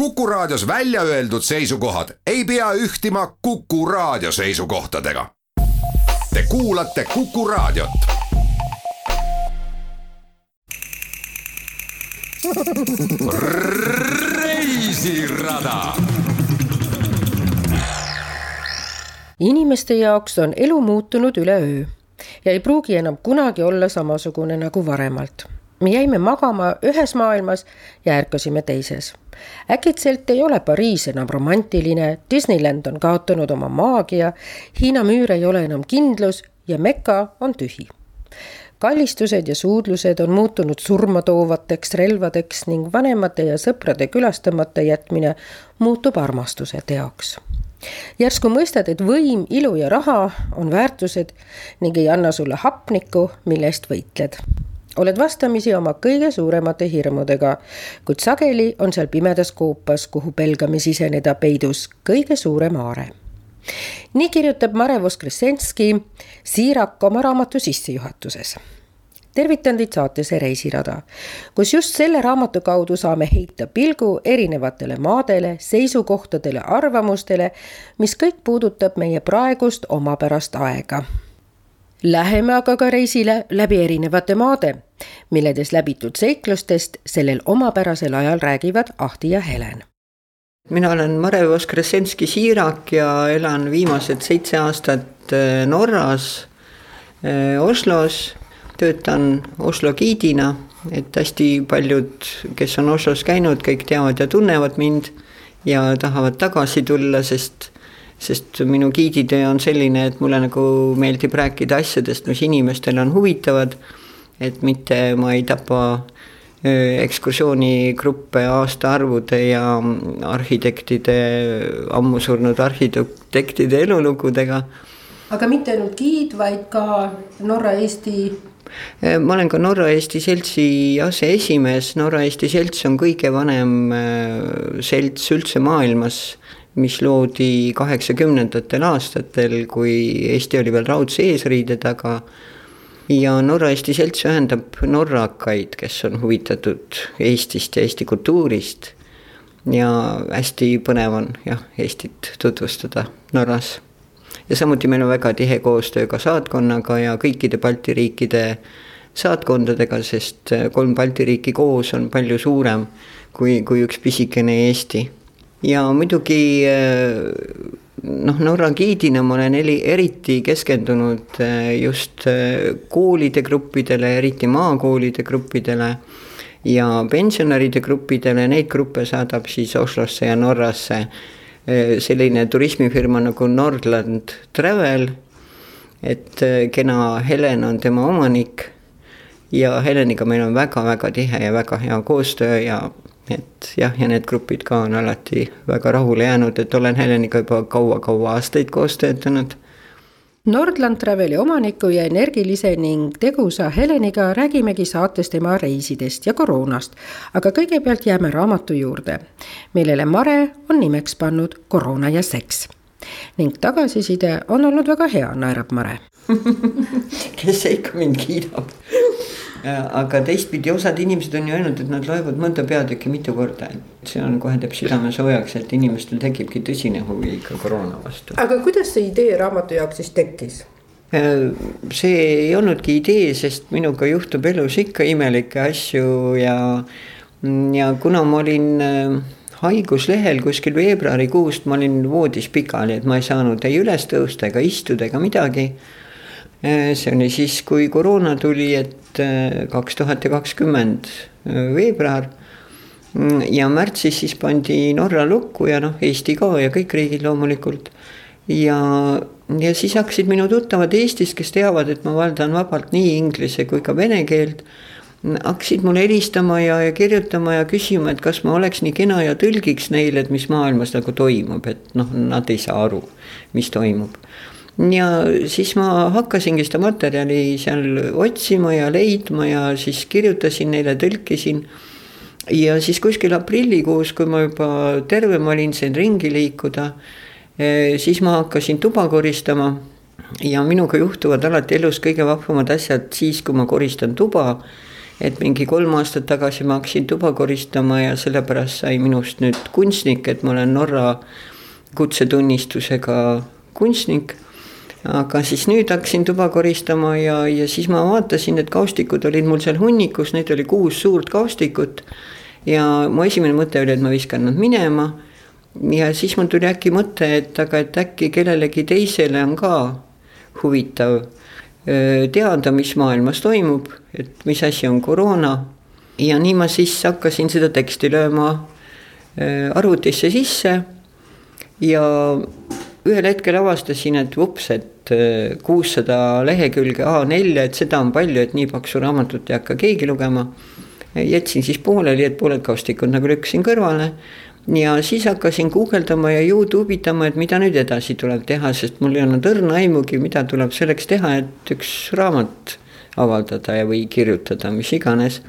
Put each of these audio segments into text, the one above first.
Kuku Raadios välja öeldud seisukohad ei pea ühtima Kuku Raadio seisukohtadega. Te kuulate Kuku Raadiot. reisirada. inimeste jaoks on elu muutunud üleöö ja ei pruugi enam kunagi olla samasugune nagu varemalt me jäime magama ühes maailmas ja ärkasime teises. äkitselt ei ole Pariis enam romantiline, Disneyland on kaotanud oma maagia, Hiina müür ei ole enam kindlus ja Mekka on tühi kallistused ja suudlused on muutunud surmatoovateks relvadeks ning vanemate ja sõprade külastamata jätmine muutub armastuse teoks. järsku mõistad, et võim, ilu ja raha on väärtused ning ei anna sulle hapnikku, mille eest võitled oled vastamisi oma kõige suuremate hirmudega, kuid sageli on seal pimedas koopas, kuhu pelgame siseneda peidus kõige suurem aare. nii kirjutab Mare Voskresenski Siirak oma raamatu sissejuhatuses tervitan teid saatesse Reisirada, kus just selle raamatu kaudu saame heita pilgu erinevatele maadele, seisukohtadele, arvamustele, mis kõik puudutab meie praegust omapärast aega Läheme aga ka reisile läbi erinevate maade, milledes läbitud seiklustest sellel omapärasel ajal räägivad Ahti ja Helen. mina olen Mare Voskresenski-Siirak ja elan viimased seitse aastat äh, Norras, äh, Oslos, töötan Oslo giidina, et hästi paljud, kes on Oslos käinud, kõik teavad ja tunnevad mind ja tahavad tagasi tulla, sest sest minu giiditöö on selline, et mulle nagu meeldib rääkida asjadest, mis inimestele on huvitavad. et mitte ma ei tapa ekskursioonigruppe aastaarvude ja arhitektide, ammu surnud arhitektide elulugudega. aga mitte ainult giid, vaid ka Norra-Eesti ma olen ka Norra-Eesti Seltsi aseesimees, Norra-Eesti Selts on kõige vanem selts üldse maailmas mis loodi kaheksakümnendatel aastatel, kui Eesti oli veel raudse eesriide taga. ja Norra-Eesti Selts ühendab norrakaid, kes on huvitatud Eestist ja Eesti kultuurist. ja hästi põnev on jah, Eestit tutvustada Norras. ja samuti meil on väga tihe koostöö ka saatkonnaga ja kõikide Balti riikide saatkondadega, sest kolm Balti riiki koos on palju suurem kui, kui üks pisikene Eesti ja muidugi eh, noh, Norra giidina ma olen eri, eriti keskendunud eh, just eh, koolide gruppidele, eriti maakoolide gruppidele ja pensionäride gruppidele, neid gruppe saadab siis Oslosse ja Norrasse selline turismifirma nagu Nordland Travel. et kena Helen on tema omanik ja Heleniga meil on väga-väga tihe ja väga hea koostöö ja et jah, ja need grupid ka on alati väga rahule jäänud, et olen Heleniga juba kaua-kaua aastaid koos töötanud. Nordland Traveli omaniku ja energilise ning tegusa Heleniga räägimegi saates tema reisidest ja koroonast. aga kõigepealt jääme raamatu juurde, millele Mare on nimeks pannud Koroona ja seks. ning tagasiside on olnud väga hea, naerab Mare kes see ikka mind kiidab aga teistpidi osad inimesed on ju öelnud, et nad loevad mõnda peatükki mitu korda, et see on kohe teeb südame soojaks, et inimestel tekibki tõsine huvi ikka koroona vastu. aga kuidas see idee raamatu jaoks siis tekkis? See ei olnudki idee, sest minuga juhtub elus ikka imelikke asju ja, ja kuna ma olin äh, haiguslehel kuskil veebruarikuust, ma olin voodis pikali, et ma ei saanud ei üles tõusta ega istuda ega midagi äh, see oli siis, kui koroona tuli, et kaks tuhat ja kakskümmend äh, veebruar. Mm, ja märtsis siis pandi Norra lukku ja noh, Eesti ka ja kõik riigid loomulikult. ja, ja siis hakkasid minu tuttavad Eestis, kes teavad, et ma valdan vabalt nii inglise kui ka vene keelt hakkasid mulle helistama ja, ja kirjutama ja küsima, et kas ma oleks nii kena ja tõlgiks neile, et mis maailmas nagu toimub, et noh, nad ei saa aru, mis toimub ja siis ma hakkasingi seda materjali seal otsima ja leidma ja siis kirjutasin neile, tõlkisin. ja siis kuskil aprillikuus, kui ma juba tervem olin, sain ringi liikuda, eh, siis ma hakkasin tuba koristama. ja minuga juhtuvad alati elus kõige vahvamad asjad siis, kui ma koristan tuba et mingi kolm aastat tagasi ma hakkasin tuba koristama ja sellepärast sai minust nüüd kunstnik, et ma olen Norra kutsetunnistusega kunstnik aga siis nüüd hakkasin tuba koristama ja, ja siis ma vaatasin, et kaustikud olid mul seal hunnikus, neid oli kuus suurt kaustikut. ja mu esimene mõte oli, et ma viskan nad minema. ja siis mul tuli äkki mõte, et aga, et äkki kellelegi teisele on ka huvitav teada, mis maailmas toimub, et mis asi on koroona. ja nii ma siis hakkasin seda teksti lööma arvutisse sisse ja ühel hetkel avastasin, et ups, et äh, kuussada lehekülge A4-e, et seda on palju, et nii paksu raamatut ei hakka keegi lugema. jätsin siis pooleli, et pooled kaustikud nagu lükkasin kõrvale. ja siis hakkasin guugeldama ja Youtube itama, et mida nüüd edasi tuleb teha, sest mul ei olnud õrna aimugi, mida tuleb selleks teha, et üks raamat avaldada ja, või kirjutada, mis iganes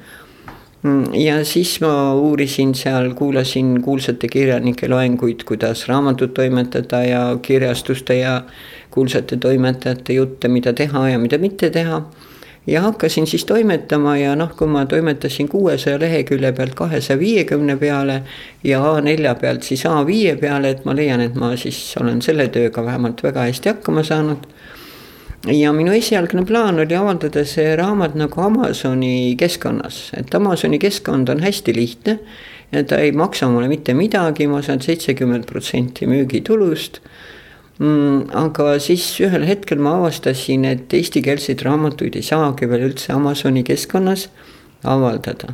ja siis ma uurisin seal, kuulasin kuulsate kirjanike loenguid, kuidas raamatut toimetada ja kirjastuste ja kuulsate toimetajate jutte, mida teha ja mida mitte teha. ja hakkasin siis toimetama ja noh, kui ma toimetasin kuuesaja lehekülje pealt kahesaja viiekümne peale ja A4 pealt siis A5 peale, et ma leian, et ma siis olen selle tööga vähemalt väga hästi hakkama saanud ja minu esialgne plaan oli avaldada see raamat nagu Amazoni keskkonnas, et Amazoni keskkond on hästi lihtne. ja ta ei maksa mulle mitte midagi, ma saan seitsekümmend protsenti müügitulust mm,. aga siis ühel hetkel ma avastasin, et eestikeelseid raamatuid ei saagi veel üldse Amazoni keskkonnas avaldada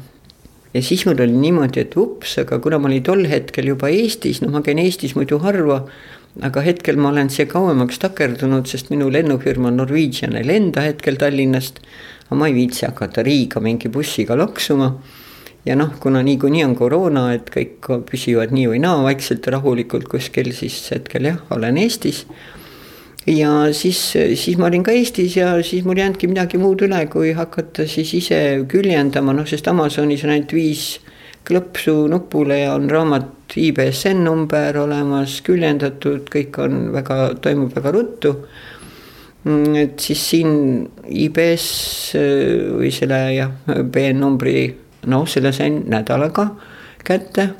ja siis mul oli niimoodi, et ups, aga kuna ma olin tol hetkel juba Eestis, noh, ma käin Eestis muidu harva aga hetkel ma olen siia kauemaks takerdunud, sest minu lennufirma Norwegian ei lenda hetkel Tallinnast. aga ma ei viitsi hakata Riiga mingi bussiga loksuma. ja noh, kuna niikuinii on koroona, et kõik püsivad nii või naa vaikselt ja rahulikult kuskil, siis hetkel jah, olen Eestis. ja siis, siis ma olin ka Eestis ja siis mul ei jäänudki midagi muud üle, kui hakata siis ise küljendama, noh, sest Amazonis on ainult viis klõpsu nupule ja on raamat IBSN number olemas, küljendatud, kõik on väga, toimub väga ruttu. Mm, et siis siin IBS äh, või selle jah, B-numbri, noh, selle sain nädalaga kätte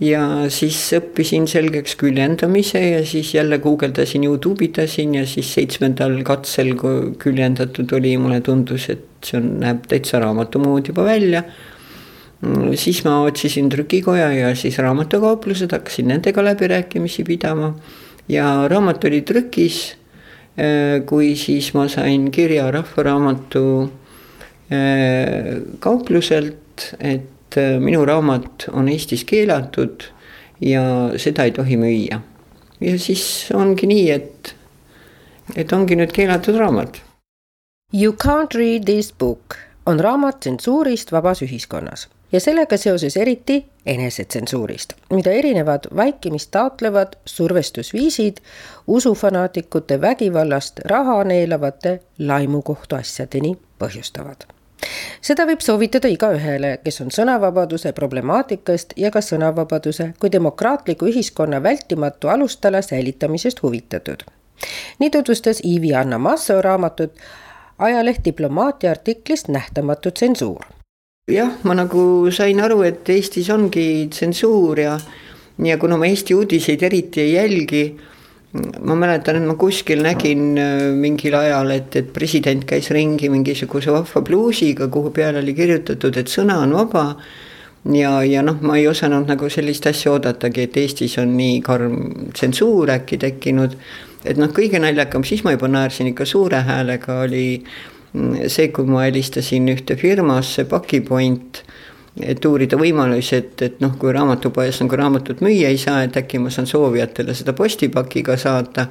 ja siis õppisin selgeks küljendamise ja siis jälle guugeldasin, Youtube itasin ja siis seitsmendal katsel, küljendatud oli, mulle tundus, et see on, näeb täitsa raamatu moodi juba välja siis ma otsisin trükikoja ja siis raamatukauplused, hakkasin nendega läbirääkimisi pidama. ja raamat oli trükis. Äh, kui siis ma sain kirja Rahvaraamatu äh, kaupluselt, et äh, minu raamat on Eestis keelatud ja seda ei tohi müüa. ja siis ongi nii, et, et ongi nüüd keelatud raamat. You can't read this book on raamat tsensuurist vabas ühiskonnas ja sellega seoses eriti enesetsensuurist, mida erinevad vaikimist taotlevad survestusviisid usufanaatikute vägivallast raha neelavate laimukohtuasjadeni põhjustavad. Seda võib soovitada igaühele, kes on sõnavabaduse problemaatikast ja ka sõnavabaduse kui demokraatliku ühiskonna vältimatu alustala säilitamisest huvitatud. nii tutvustas Ivi-Anna Masso raamatut ajaleht Diplomaatia artiklist Nähtamatu tsensuur jah, ma nagu sain aru, et Eestis ongi tsensuur ja, ja kuna ma Eesti uudiseid eriti ei jälgi, ma mäletan, et ma kuskil nägin äh, mingil ajal, et, et president käis ringi mingisuguse vahva pluusiga, kuhu peale oli kirjutatud, et sõna on vaba. ja, ja noh, ma ei osanud nagu sellist asja oodatagi, et Eestis on nii karm tsensuur äkki tekkinud. et noh, kõige naljakam, siis ma juba naersin ikka suure häälega, oli see, kui ma helistasin ühte firmasse, Pakipoint, et uurida võimalusi, et, et noh, kui raamatupoes nagu raamatut müüa ei saa, et äkki ma saan soovijatele seda postipakiga saata.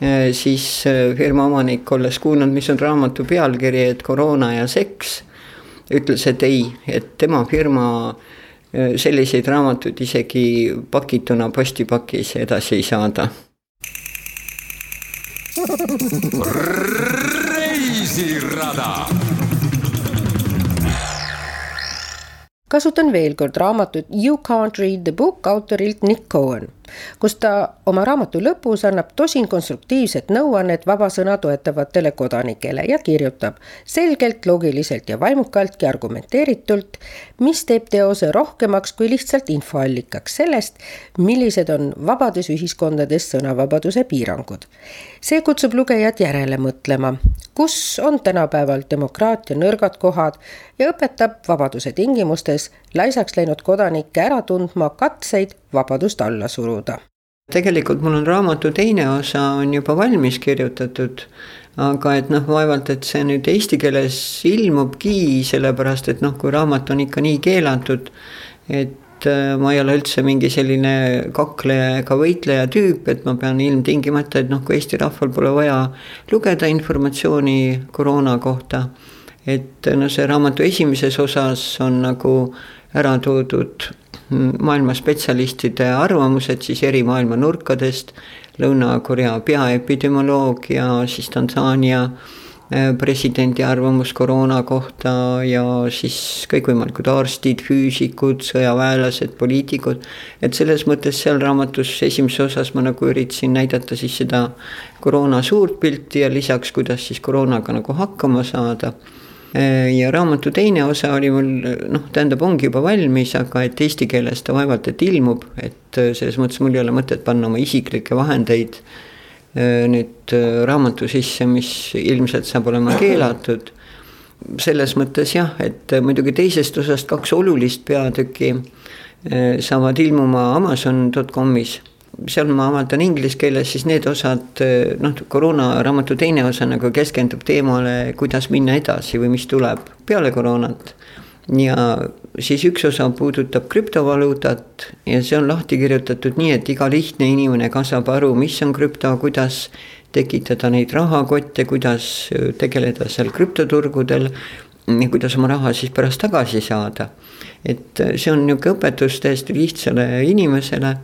Eh, siis eh, firma omanik, olles kuulnud, mis on raamatu pealkiri, et koroona ja seks, ütles, et ei, et tema firma eh, selliseid raamatuid isegi pakituna postipakis edasi ei saada reisirada. kasutan veel kord raamatut You can't read the book autorilt Nick Cohen, kus ta oma raamatu lõpus annab tosin konstruktiivset nõuannet vaba sõna toetavatele kodanikele ja kirjutab selgelt, loogiliselt ja vaimukalt ja argumenteeritult, mis teeb teose rohkemaks kui lihtsalt infoallikaks sellest, millised on vabades ühiskondades sõnavabaduse piirangud. see kutsub lugejat järele mõtlema, kus on tänapäeval demokraatia nõrgad kohad ja õpetab vabaduse tingimustes laisaks läinud kodanikke ära tundma katseid vabadust alla suruda. tegelikult mul on raamatu teine osa on juba valmis kirjutatud, aga et noh, vaevalt, et see nüüd eesti keeles ilmubki, sellepärast et noh, kui raamat on ikka nii keelatud, et äh, ma ei ole üldse mingi selline kakleja ega võitleja tüüp, et ma pean ilmtingimata, et noh, kui Eesti rahval pole vaja lugeda informatsiooni koroona kohta et no see raamatu esimeses osas on nagu ära toodud maailma spetsialistide arvamused siis eri maailma nurkadest, Lõuna-Korea peaepidemioloogia, siis Tansaania äh, presidendi arvamus koroona kohta ja siis kõikvõimalikud arstid, füüsikud, sõjaväelased, poliitikud. et selles mõttes seal raamatus esimeses osas ma nagu üritasin näidata siis seda koroona suurt pilti ja lisaks, kuidas siis koroonaga nagu hakkama saada ja raamatu teine osa oli mul noh, tähendab, ongi juba valmis, aga et eesti keeles ta vaevalt et ilmub, et äh, selles mõttes mul ei ole mõtet panna oma isiklikke vahendeid äh, nüüd raamatu sisse, mis ilmselt saab olema keelatud. selles mõttes jah, et muidugi teisest osast kaks olulist peatükki saavad ilmuma Amazon.com'is seal ma avaldan inglise keeles, siis need osad, noh, koroonaraamatu teine osa nagu keskendub teemale, kuidas minna edasi või mis tuleb peale koroonat. ja siis üks osa puudutab krüptovaluutat ja see on lahti kirjutatud nii, et iga lihtne inimene ka saab aru, mis on krüpto, kuidas tekitada neid rahakotte, kuidas tegeleda seal krüptoturgudel ja kuidas oma raha siis pärast tagasi saada. et see on niisugune õpetus täiesti lihtsale inimesele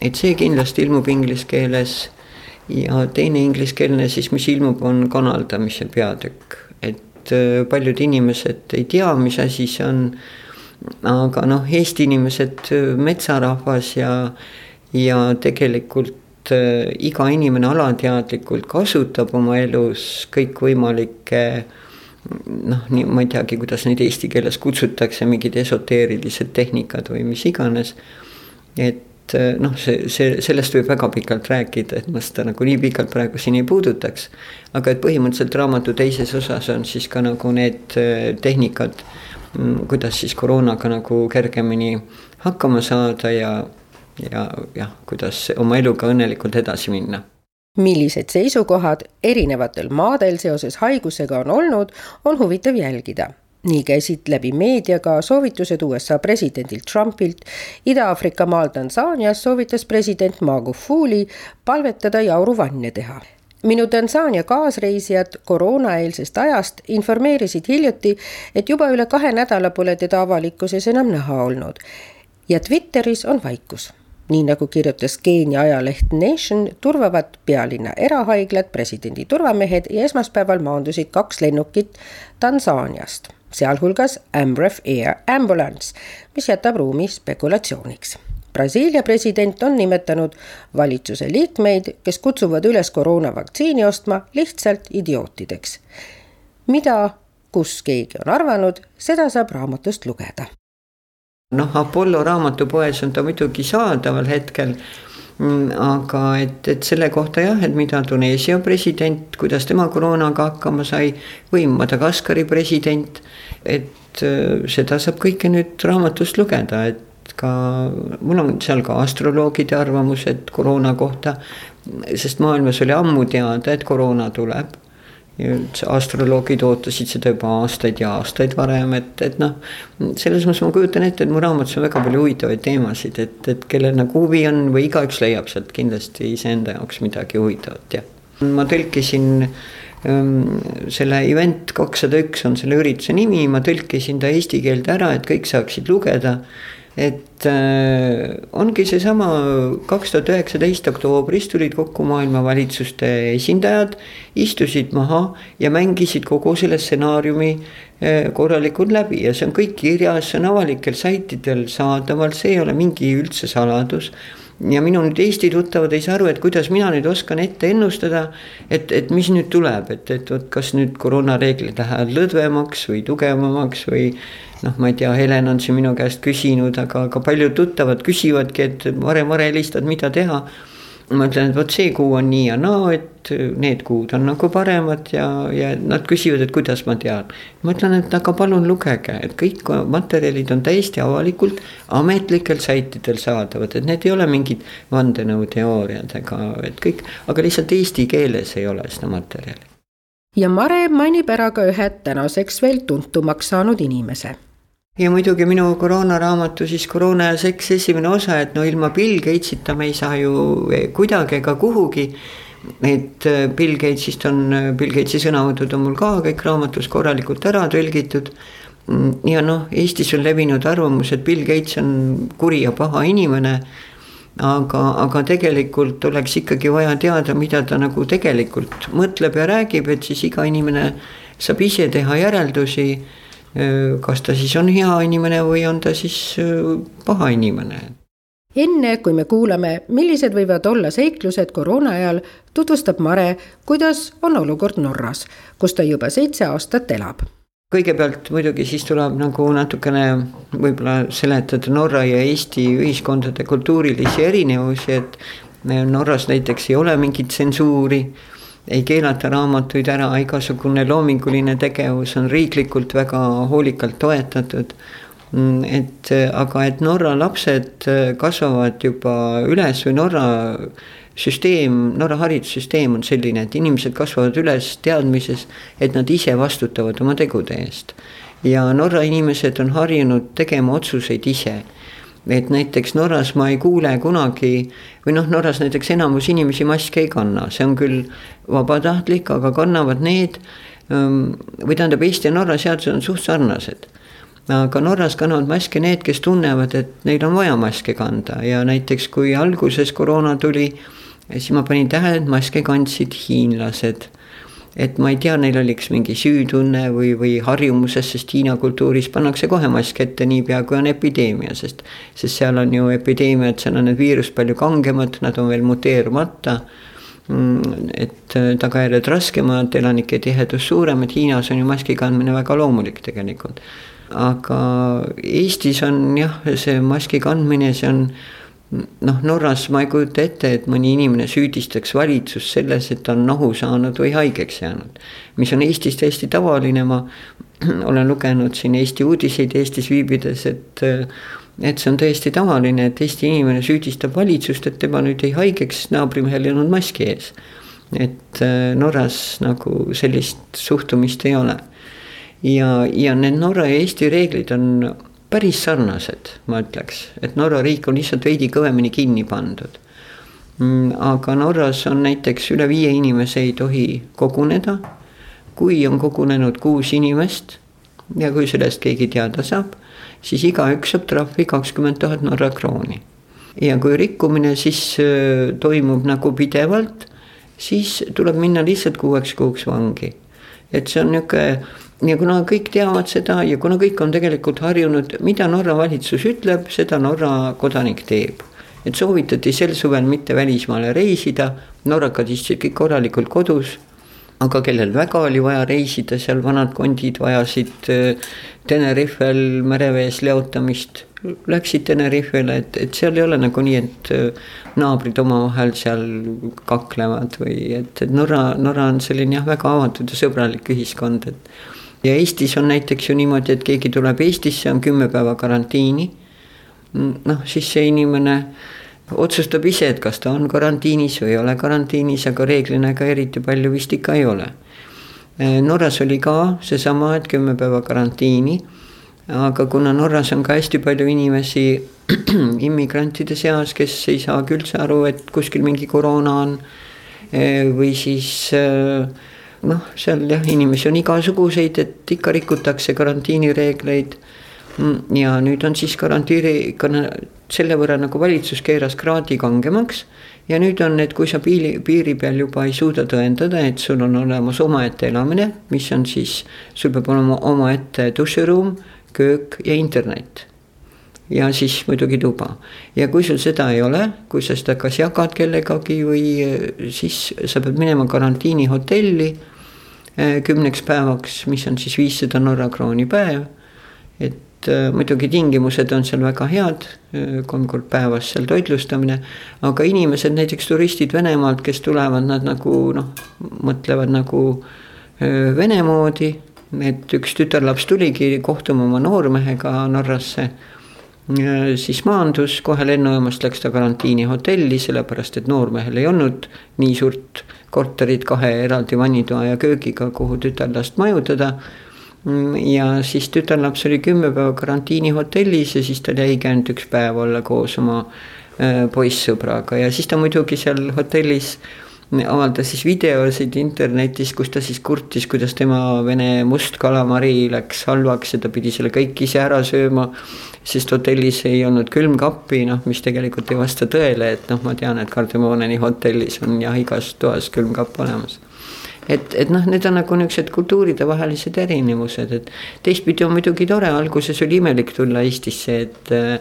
et see kindlasti ilmub inglise keeles. ja teine ingliskeelne siis, mis ilmub, on kanaldamise peatükk, et äh, paljud inimesed ei tea, mis asi see on. aga noh, Eesti inimesed, äh, metsarahvas ja, ja tegelikult äh, iga inimene alateadlikult kasutab oma elus kõikvõimalikke noh, nii ma ei teagi, kuidas neid eesti keeles kutsutakse, mingid esoteerilised tehnikad või mis iganes. et et eh, noh, see, see, sellest võib väga pikalt rääkida, et ma seda nagu nii pikalt praegu siin ei puudutaks. aga et põhimõtteliselt raamatu teises osas on siis ka nagu need eh, tehnikad, mm, kuidas siis koroonaga nagu kergemini hakkama saada ja, ja jah, kuidas oma eluga õnnelikult edasi minna millised seisukohad erinevatel maadel seoses haigusega on olnud, on huvitav jälgida nii käisid läbi meedia ka soovitused USA presidendilt Trumpilt. Ida-Aafrika maal Tansaanias soovitas president Magufuli palvetada jauruvanne teha minu Tansaania kaasreisijad koroonaeelsest ajast informeerisid hiljuti, et juba üle kahe nädala pole teda avalikkuses enam näha olnud. ja Twitteris on vaikus. nii nagu kirjutas Keenia ajaleht Nation, turvavad pealinna erahaiglad presidendi turvamehed ja esmaspäeval maandusid kaks lennukit Tansaaniast sealhulgas Amref Air Ambulance, mis jätab ruumi spekulatsiooniks. Brasiilia president on nimetanud valitsuse liikmeid, kes kutsuvad üles koroonavaktsiini ostma lihtsalt idiootideks. mida, kus keegi on arvanud, seda saab raamatust lugeda. noh, Apollo raamatupoes on ta muidugi saadaval hetkel Mm, aga et, et selle kohta jah, et mida Tuneesia president, kuidas tema koroonaga hakkama sai või Madagaskari president. Et äh, seda saab kõike nüüd raamatust lugeda, et ka mul on seal ka astroloogide arvamused koroona kohta. sest maailmas oli ammu teada, et koroona tuleb astroloogid ootasid seda juba aastaid ja aastaid varem, et, et noh. selles mõttes ma kujutan ette, et mu raamatus on väga palju huvitavaid teemasid, et, et kellel nagu huvi on või igaüks leiab sealt kindlasti iseenda jaoks midagi huvitavat ja. ma tõlkisin ähm, selle event kakssada üks on selle ürituse nimi, ma tõlkisin ta eesti keelde ära, et kõik saaksid lugeda. Et äh, ongi seesama kaks tuhat üheksateist oktoobris tulid kokku maailma valitsuste esindajad, istusid maha ja mängisid kogu selle stsenaariumi eh, korralikult läbi. Ja see on kõik kirjas, see on avalikel saitidel saadaval, see ei ole mingi üldse saladus ja minu nüüd Eesti tuttavad ei saa aru, et kuidas mina nüüd oskan ette ennustada, et, et mis nüüd tuleb, et, et vot kas nüüd koroonareeglid lähevad lõdvemaks või tugevamaks või noh, ma ei tea, Helen on siin minu käest küsinud, aga, aga paljud tuttavad küsivadki, et varem-varem helistad, mida teha ma ütlen, et vot see kuu on nii ja naa, et need kuud on nagu paremad ja, ja nad küsivad, et kuidas ma tean. ma ütlen, et aga palun lugege, et kõik materjalid on täiesti avalikult ametlikel saitidel saadavad, et need ei ole mingid vandenõuteooriad ega, et kõik, aga lihtsalt eesti keeles ei ole seda materjali. ja Mare mainib ära ka ühe tänaseks veel tuntumaks saanud inimese ja muidugi minu koroonaraamatu siis Koroona ja seks esimene osa, et no ilma Bill Gatesita me ei saa ju kuidagi ega kuhugi. et äh, Bill Gatesist on, äh, Bill Gatesi sõnavõtud on mul ka kõik raamatus korralikult ära tõlgitud. Mm, ja noh, Eestis on levinud arvamus, et Bill Gates on kuri ja paha inimene aga, aga tegelikult oleks ikkagi vaja teada, mida ta nagu tegelikult mõtleb ja räägib, et siis iga inimene saab ise teha järeldusi kas ta siis on hea inimene või on ta siis paha inimene. enne kui me kuulame, millised võivad olla seiklused koroona ajal, tutvustab Mare, kuidas on olukord Norras, kus ta juba seitse aastat elab kõigepealt muidugi siis tuleb nagu natukene võib-olla seletada Norra ja Eesti ühiskondade kultuurilisi erinevusi, et Norras näiteks ei ole mingit tsensuuri ei keelata raamatuid ära, igasugune loominguline tegevus on riiklikult väga hoolikalt toetatud. Mm, et aga, et Norra lapsed kasvavad juba üles või Norra süsteem, Norra haridussüsteem on selline, et inimesed kasvavad üles teadmises, et nad ise vastutavad oma tegude eest. ja Norra inimesed on harjunud tegema otsuseid ise et näiteks Norras ma ei kuule kunagi või noh, Norras näiteks enamus inimesi maski ei kanna, see on küll vabatahtlik, aga kannavad need. Ähm, või tähendab, Eesti ja Norra seadused on suht sarnased. aga Norras kannavad maske need, kes tunnevad, et neil on vaja maske kanda ja näiteks kui alguses koroona tuli, siis ma panin tähele, et maske kandsid hiinlased et ma ei tea, neil oliks mingi süütunne või, või harjumuses, sest Hiina kultuuris pannakse kohe mask ette niipea, kui on epideemia, sest. sest seal on ju epideemiad, seal on need viirused palju kangemad, nad on veel muteerumata. Mm, et äh, tagajärjed raskemad, elanike tihedus suurem, et Hiinas on ju maski kandmine väga loomulik tegelikult. aga Eestis on jah, see maski kandmine, see on noh, Norras ma ei kujuta ette, et mõni inimene süüdistaks valitsust selles, et ta on nohu saanud või haigeks jäänud. mis on Eestis täiesti tavaline, ma olen lugenud siin Eesti uudiseid Eestis viibides, et. et see on täiesti tavaline, et Eesti inimene süüdistab valitsust, et tema nüüd jäi haigeks, naabrimehel ei olnud maski ees. et äh, Norras nagu sellist suhtumist ei ole. ja, ja need Norra ja Eesti reeglid on päris sarnased, ma ütleks, et Norra riik on lihtsalt veidi kõvemini kinni pandud. Mm, aga Norras on näiteks üle viie inimese ei tohi koguneda. kui on kogunenud kuus inimest ja kui sellest keegi teada saab, siis igaüks saab trahvi kakskümmend tuhat Norra krooni. ja kui rikkumine siis äh, toimub nagu pidevalt, siis tuleb minna lihtsalt kuueks kuuks vangi. et see on nihuke ja kuna kõik teavad seda ja kuna kõik on tegelikult harjunud, mida Norra valitsus ütleb, seda Norra kodanik teeb. et soovitati sel suvel mitte välismaale reisida, norrakad istusid kõik korralikult kodus. aga kellel väga oli vaja reisida, seal vanad kondid vajasid äh, Tenerifel merevees leotamist, läksid Tenerifele, et, et seal ei ole nagu nii, et äh, naabrid omavahel seal kaklevad või et, et Norra, Norra on selline jah, väga avatud ja sõbralik ühiskond, et ja Eestis on näiteks ju niimoodi, et keegi tuleb Eestisse, on kümme päeva karantiini. noh, siis see inimene otsustab ise, et kas ta on karantiinis või ei ole karantiinis, aga reeglina ega eriti palju vist ikka ei ole. Norras oli ka seesama, et kümme päeva karantiini. aga kuna Norras on ka hästi palju inimesi immigrantide seas, kes ei saagi üldse aru, et kuskil mingi koroona on. või siis äh, noh, seal jah, inimesi on igasuguseid, et ikka rikutakse karantiinireegleid. Mm, ja nüüd on siis garanteeri-, selle võrra nagu valitsus keeras kraadi kangemaks. ja nüüd on, et kui sa piiri, piiri peal juba ei suuda tõendada, et sul on olemas omaette elamine, mis on siis, sul peab olema omaette duširuum, köök ja internet ja siis muidugi tuba. ja kui sul seda ei ole, kui sa seda kas jagad kellegagi või siis sa pead minema karantiinihotelli eh, kümneks päevaks, mis on siis viissada Norra krooni päev. et äh, muidugi tingimused on seal väga head, äh, kolm kord päevas seal toitlustamine. aga inimesed, näiteks turistid Venemaalt, kes tulevad, nad nagu noh, mõtlevad nagu Vene moodi. et üks tütarlaps tuligi kohtuma oma noormehega Norrasse. Siis maandus, kohe lennujaamast läks ta karantiinihotelli, sellepärast et noormehel ei olnud nii suurt korterit kahe eraldi vannitoa ja köögiga, kuhu tütarlast majutada. Mm, ja siis tütarlaps oli kümme päeva karantiinihotellis ja siis tal jäigi ainult üks päev olla koos oma äh, poissõbraga. Ja siis ta muidugi seal hotellis avaldas siis videosid internetis, kus ta siis kurtis, kuidas tema vene must kalamari läks halvaks ja ta pidi selle kõik ise ära sööma. sest hotellis ei olnud külmkappi, noh, mis tegelikult ei vasta tõele, et noh, ma tean, et Kardemoneni hotellis on jah igas toas külmkapp olemas et, et noh, need on nagu niisugused kultuuridevahelised erinevused, et teistpidi on muidugi tore, alguses oli imelik tulla Eestisse, et äh,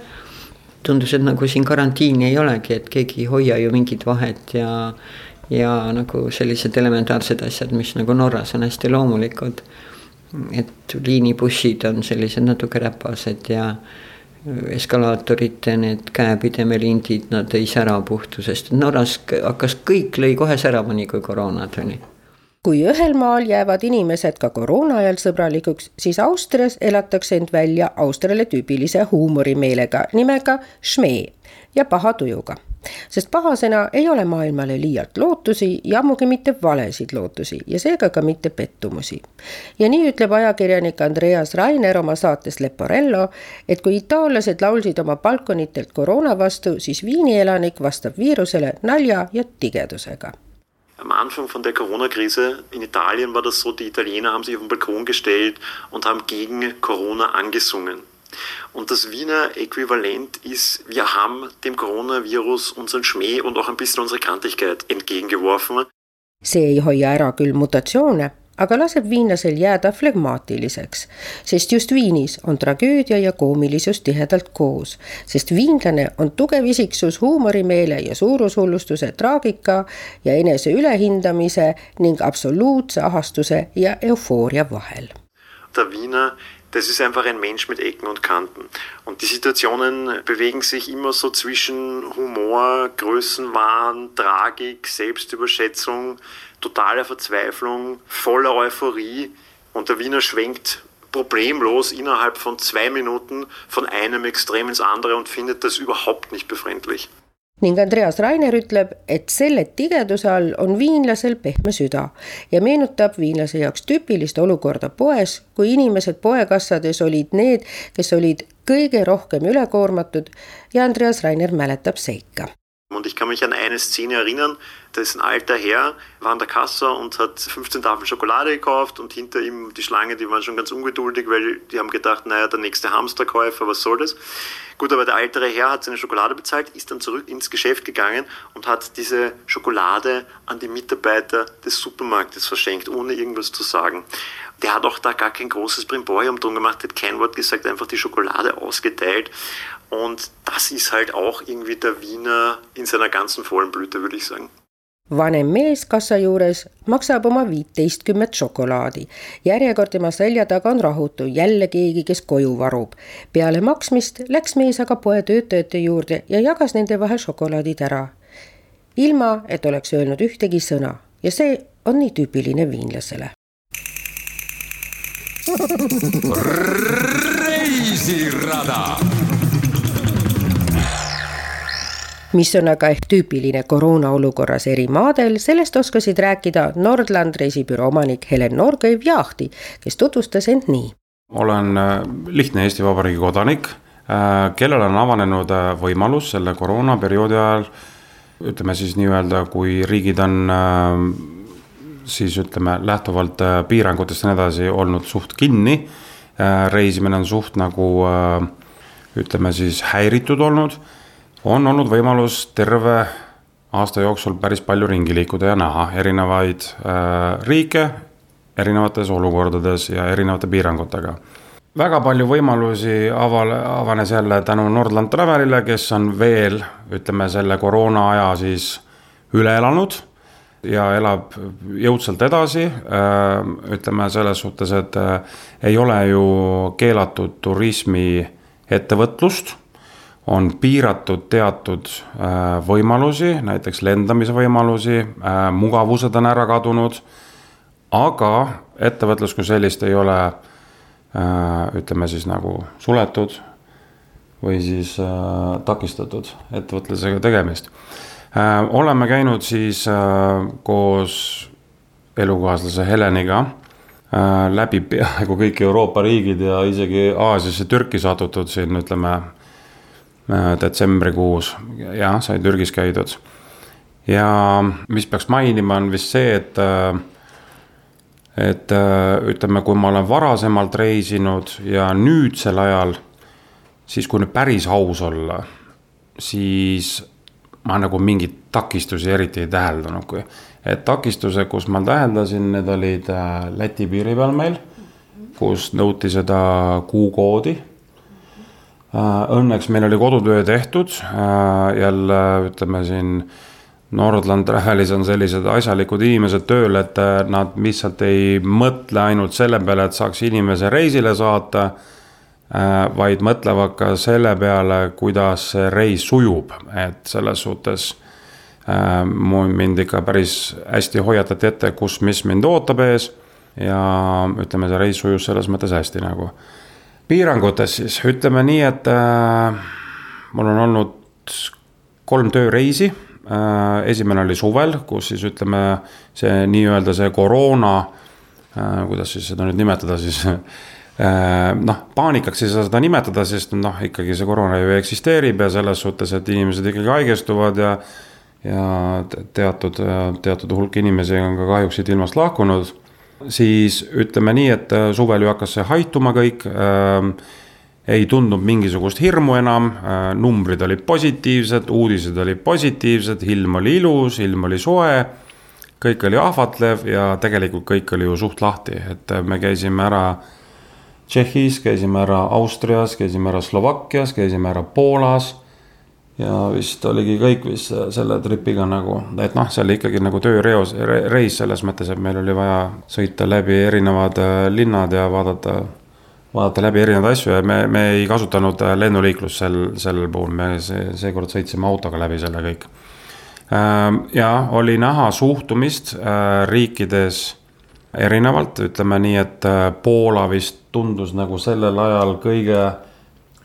tundus, et nagu siin karantiini ei olegi, et keegi ei hoia ju mingit vahet ja ja nagu sellised elementaarsed asjad, mis nagu Norras on hästi loomulikud. et liinibussid on sellised natuke räpased ja eskalaatorite need käepidemelindid, nad ei sära puhtu, sest Norras hakkas kõik lõi kohe särama, nii kui koroona tuli kui ühel maal jäävad inimesed ka koroona ajal sõbralikuks, siis Austrias elatakse end välja Austriale tüübilise huumorimeelega nimega šmee ja paha tujuga. Sest pahasena ei ole maailmale liialt lootusi ja ammugi mitte valesid lootusi ja seega ka mitte pettumusi. ja nii ütleb ajakirjanik Andreas Rainer oma saates Leporello, et kui itaallased laulsid oma balkonitelt koroona vastu, siis Viini elanik vastab viirusele nalja ja tigedusega am Anfang von der Corona-Krise in Italien war das so, die Italiener haben sich auf den Balkon gestellt und haben gegen Corona angesungen. Und das Wiener Äquivalent ist, wir haben dem Coronavirus unseren Schmäh und auch ein bisschen unsere Kantigkeit entgegengeworfen. see ei hoia ära küll mutatsioone aga laseb viinlasel jääda flegmaatiliseks, sest just Viinis on tragöödia ja koomilisus tihedalt koos, sest viinlane on tugev isiksus huumorimeele ja suurushullustuse traagika ja enese ülehindamise ning absoluutse ahastuse ja eufooria vahel. Der Wiener das ist einfach ein Mensch mit Ecken und Kanten. Und die Situationen bewegen sich immer so zwischen Humor, Größenwahn, Tragik, Selbstüberschätzung, totaler Verzweiflung, voller Euphorie. Und der Wiener schwenkt problemlos innerhalb von zwei Minuten von einem Extrem ins andere und findet das überhaupt nicht befremdlich. Ning Andreas Rainer ütleb, et selle tigeduse all on viinlasel pehme süda ja meenutab viinlase jaoks tüüpilist olukorda poes, kui inimesed poekassades olid need, kes olid kõige rohkem ülekoormatud ja Andreas Rainer mäletab seika. Und ich kann mich an eine Szene erinnern, da ist ein alter Herr, war an der Kasse und hat 15 Tafeln Schokolade gekauft und hinter ihm die Schlange, die waren schon ganz ungeduldig, weil die haben gedacht, naja, der nächste Hamsterkäufer, was soll das? Gut, aber der ältere Herr hat seine Schokolade bezahlt, ist dann zurück ins Geschäft gegangen und hat diese Schokolade an die Mitarbeiter des Supermarktes verschenkt, ohne irgendwas zu sagen. Der hat auch da gar kein großes Brimborium drum gemacht, hat kein Wort gesagt, einfach die Schokolade ausgeteilt. Und das ist halt auch irgendwie der Wiener in seiner ganzen vollen Blüte, würde ich sagen. Vanem mees kassa juures maksab oma viiteistkümmet šokolaadi. järjekord tema selja taga on rahutu, jälle keegi, kes koju varub. peale maksmist läks mees aga poe töötajate juurde ja jagas nende vahel šokolaadid ära. ilma, et oleks öelnud ühtegi sõna ja see on nii tüüpiline viinlasele. reisirada mis on aga ehk tüüpiline koroona olukorras eri maadel, sellest oskasid rääkida Nordland reisibüroo omanik Helen Norgõiv-Jahti, kes tutvustas end nii. olen äh, lihtne Eesti Vabariigi kodanik, äh, kellel on avanenud äh, võimalus selle koroonaperioodi ajal ütleme siis nii-öelda, kui riigid on siis ütleme lähtuvalt piirangutest ja nii edasi olnud suht kinni reisimine on suht nagu ütleme siis häiritud olnud, on olnud võimalus terve aasta jooksul päris palju ringi liikuda ja näha erinevaid riike erinevates olukordades ja erinevate piirangutega väga palju võimalusi aval-, avanes jälle tänu Nordland Travelile, kes on veel, ütleme selle koroona aja siis üle elanud ja elab jõudsalt edasi. Äh, ütleme selles suhtes, et äh, ei ole ju keelatud turismi ettevõtlust, on piiratud teatud äh, võimalusi, näiteks lendamise võimalusi, mugavused on ära kadunud. aga ettevõtlus kui sellist ei ole Äh, ütleme siis nagu suletud või siis äh, takistatud ettevõtlusega tegemist. Äh, oleme käinud siis koos elukaaslase Heleniga läbi peaaegu kõik Euroopa riigid ja isegi Aasiasse Türki satutud siin ütleme detsembrikuus, jah, sai Türgis käidud. ja mis peaks mainima, on vist see, et et äh, ütleme, kui ma olen varasemalt reisinud ja nüüdsel ajal, siis kui nüüd päris aus olla, siis ma nagu mingeid takistusi eriti ei täheldanud, kui. et takistused, kus ma täheldasin, need olid äh, Läti piiri peal meil, kus nõuti seda kuukoodi. Äh, õnneks meil oli kodutöö tehtud, jälle ütleme siin Nordland Travelis on sellised asjalikud inimesed tööl, et äh, nad lihtsalt ei mõtle ainult selle peale, et saaks inimese reisile saata. Äh, vaid mõtlevad ka selle peale, kuidas see reis sujub, et selles suhtes äh, mind ikka päris hästi hoiatati ette, kus, mis mind ootab ees. ja ütleme, see reis sujus selles mõttes hästi nagu. Piirangutes siis ütleme nii, et mul on olnud kolm tööreisi Äh, esimene oli suvel, kus siis ütleme, see nii-öelda see koroona, äh, kuidas siis seda nüüd nimetada siis äh, noh, paanikaks ei saa seda nimetada, sest noh, ikkagi see koroona ju eksisteerib ja selles suhtes, et inimesed ikkagi haigestuvad ja. ja teatud, teatud hulk inimesi on ka kahjuks siit ilmast lahkunud. Siis ütleme nii, et suvel ju hakkas see haituma kõik ei tundnud mingisugust hirmu enam, äh, numbrid olid positiivsed, uudised olid positiivsed, ilm oli ilus, ilm oli soe. kõik oli ahvatlev ja tegelikult kõik oli ju suht lahti, et äh, me käisime ära Tšehhis, käisime ära Austrias, käisime ära Slovakkias, käisime ära Poolas. Ja vist oligi kõik vist selle tripiga nagu, et noh, see oli ikkagi nagu tööreos re,, reis selles mõttes, et meil oli vaja sõita läbi erinevad äh, linnad ja vaadata vaadata läbi erinevaid asju ja me, me ei kasutanud äh, lennuliiklust sel, sel puhul, me see, seekord sõitsime autoga läbi selle kõik. Ähm, ja oli näha suhtumist äh, riikides erinevalt, ütleme nii, et Poola vist tundus nagu sellel ajal kõige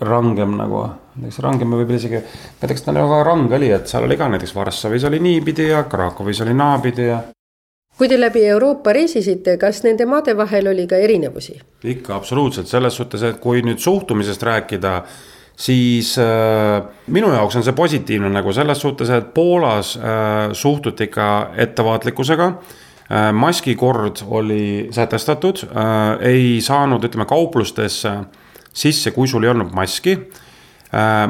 rangem nagu, näiteks rangem võib-olla isegi, kas ta väga range oli, et seal oli ka näiteks Varssavis oli niipidi ja Krakowis oli naapidi ja kui te läbi Euroopa reisisite, kas nende maade vahel oli ka erinevusi? ikka absoluutselt, selles suhtes, et kui nüüd suhtumisest rääkida, siis äh, minu jaoks on see positiivne nagu selles suhtes, et Poolas äh, suhtuti ikka ettevaatlikkusega äh,. maskikord oli sätestatud äh,, ei saanud, ütleme kauplustesse sisse, kui sul ei olnud maski.